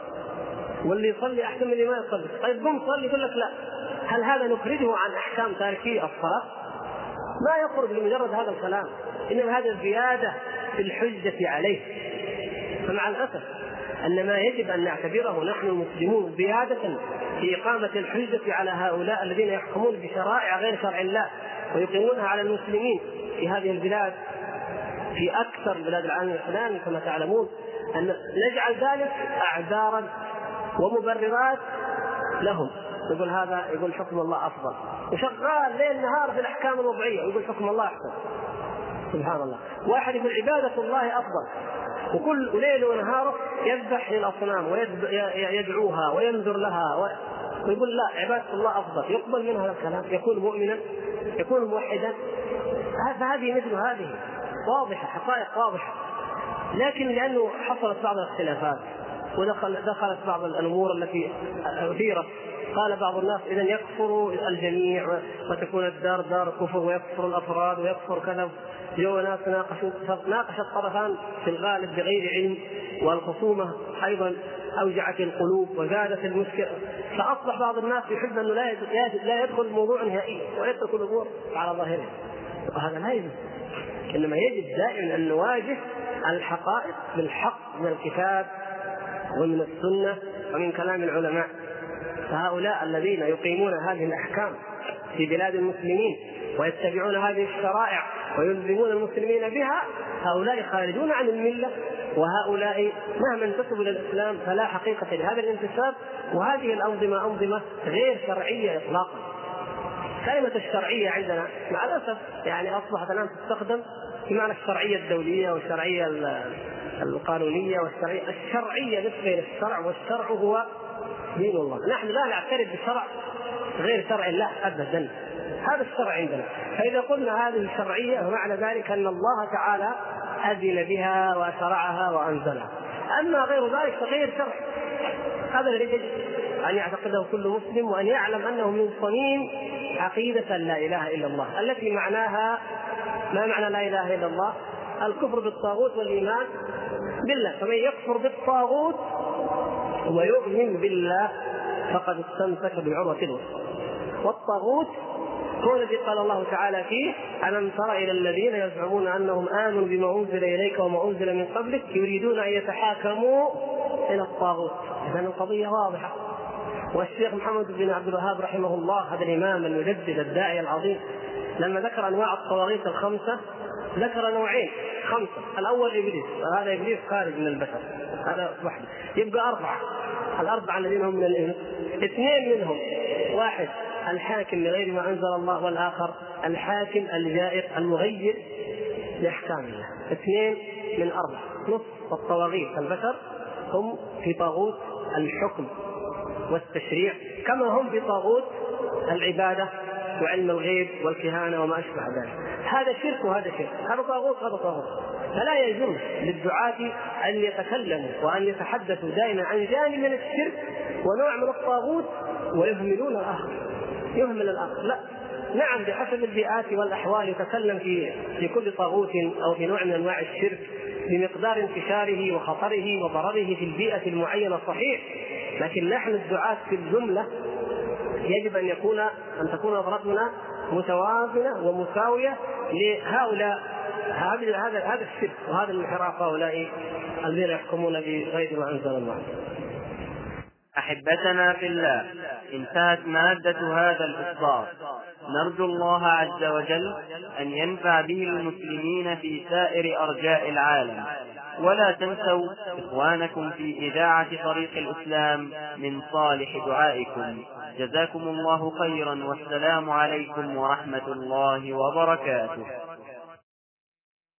واللي يصلي أحسن من اللي ما يصلي. طيب قم صلي يقول لك لا. هل هذا نخرجه عن أحكام تاركي الصلاة؟ ما يخرج لمجرد هذا الكلام. إنما هذا زيادة في الحجة عليه. فمع الأسف أن ما يجب أن نعتبره نحن المسلمون زيادة في إقامة الحجة على هؤلاء الذين يحكمون بشرائع غير شرع الله ويقيمونها على المسلمين في هذه البلاد في أكثر بلاد العالم الاسلامي كما تعلمون أن نجعل ذلك أعذارا ومبررات لهم. يقول هذا يقول حكم الله أفضل. وشغال ليل نهار في الأحكام الوضعية ويقول حكم الله أحسن. سبحان الله. واحد يقول عبادة الله أفضل. وكل ليل ونهار يذبح للأصنام ويدعوها وينذر لها. ويقول لا عبادة الله أفضل. يقبل منه هذا الكلام يكون مؤمنا يكون موحدا. فهذه مثل هذه. واضحة حقائق واضحة. لكن لأنه حصلت بعض الاختلافات ودخل دخلت بعض الأمور التي أثيرت قال بعض الناس اذا يكفر الجميع وتكون الدار دار كفر ويكفر الأفراد ويكفر كذا. جو ناس ناقشوا ناقش الطرفان في الغالب بغير علم والخصومة أيضا أوجعت القلوب وزادت المشكلة. فأصبح بعض الناس يحب أنه لا لا يدخل الموضوع نهائيا ويترك الأمور على ظاهرها وهذا لا يجوز إنما يجب دائما أن نواجه الحقائق بالحق من الكتاب ومن السنة ومن كلام العلماء. فهؤلاء الذين يقيمون هذه الأحكام في بلاد المسلمين ويتبعون هذه الشرائع ويلزمون المسلمين بها هؤلاء خارجون عن الملة وهؤلاء مهما انتسبوا إلى الإسلام فلا حقيقة لهذا الانتساب وهذه الأنظمة أنظمة غير شرعية اطلاقا. كلمة الشرعية عندنا مع الأسف يعني أصبحت الآن تستخدم بمعنى الشرعية الدولية والشرعية القانونية والشرعيه الشرعية نسبة إلى الشرع والشرع هو دين الله. نحن لا نعترف بشرع غير شرع الله ابدا. هذا الشرع عندنا. فإذا قلنا هذه الشرعية فمعنى ذلك أن الله تعالى أذن بها وشرعها وأنزلها. أما غير ذلك فغير شرع. هذا الذي أن يعتقده كل مسلم وأن يعلم أنه من صميم عقيدة لا إله إلا الله. التي معناها ما معنى لا إله إلا الله؟ الكفر بالطاغوت والإيمان بالله. فمن يكفر بالطاغوت ويؤمن بالله فقد استمسك بالعروة الوثقى. والطاغوت هو الذي قال الله تعالى فيه ألم تر إلى الذين يزعمون أنهم آمنوا بما أنزل إليك وما أنزل من قبلك يريدون أن يتحاكموا إلى الطاغوت. إذا القضية واضحة. والشيخ محمد بن عبد الوهاب رحمه الله هذا الإمام المجدد الداعية العظيم لما ذكر أنواع الطواغيت الخمسة ذكر نوعين خمسة. الأول إبليس وهذا إبليس خارج من البشر هذا واحد يبقى أربعة. الأربعة الذين هم من الإنس اثنين منهم واحد الحاكم بغير ما أنزل الله والآخر الحاكم الجائر المغير لأحكام الله. اثنين من أربعة. نصف الطواغيت البشر هم في طاغوت الحكم والتشريع كما هم في طاغوت العبادة وعلم الغيب والكهانة وما أشبه ذلك. هذا شرك وهذا شرك. هذا طاغوت وهذا طاغوت. فلا يجوز للدعاة أن يتكلموا وأن يتحدثوا دائما عن جانب من الشرك ونوع من الطاغوت ويهملون الآخر. يهمل الآخر. لا. نعم بحسب البيئات والأحوال يتكلم في في كل طاغوت أو في نوع من أنواع الشرك بمقدار انتشاره وخطره وضرره في البيئة المعينة صحيح. لكن نحن الدعاة في الجملة يجب أن يكون أن تكون نظرتنا متوازنة ومساوية لهؤلاء هذا هذا هذا الشرك وهذا الانحراف هؤلاء الذين يحكمون بغير ما أنزل الله. أحبتنا في الله انتهت مادة هذا الإصدار. نرجو الله عز وجل أن ينفع به المسلمين في سائر أرجاء العالم. ولا تنسوا إخوانكم في إذاعة طريق الإسلام من صالح دعائكم. جزاكم الله خيرا والسلام عليكم ورحمة الله وبركاته.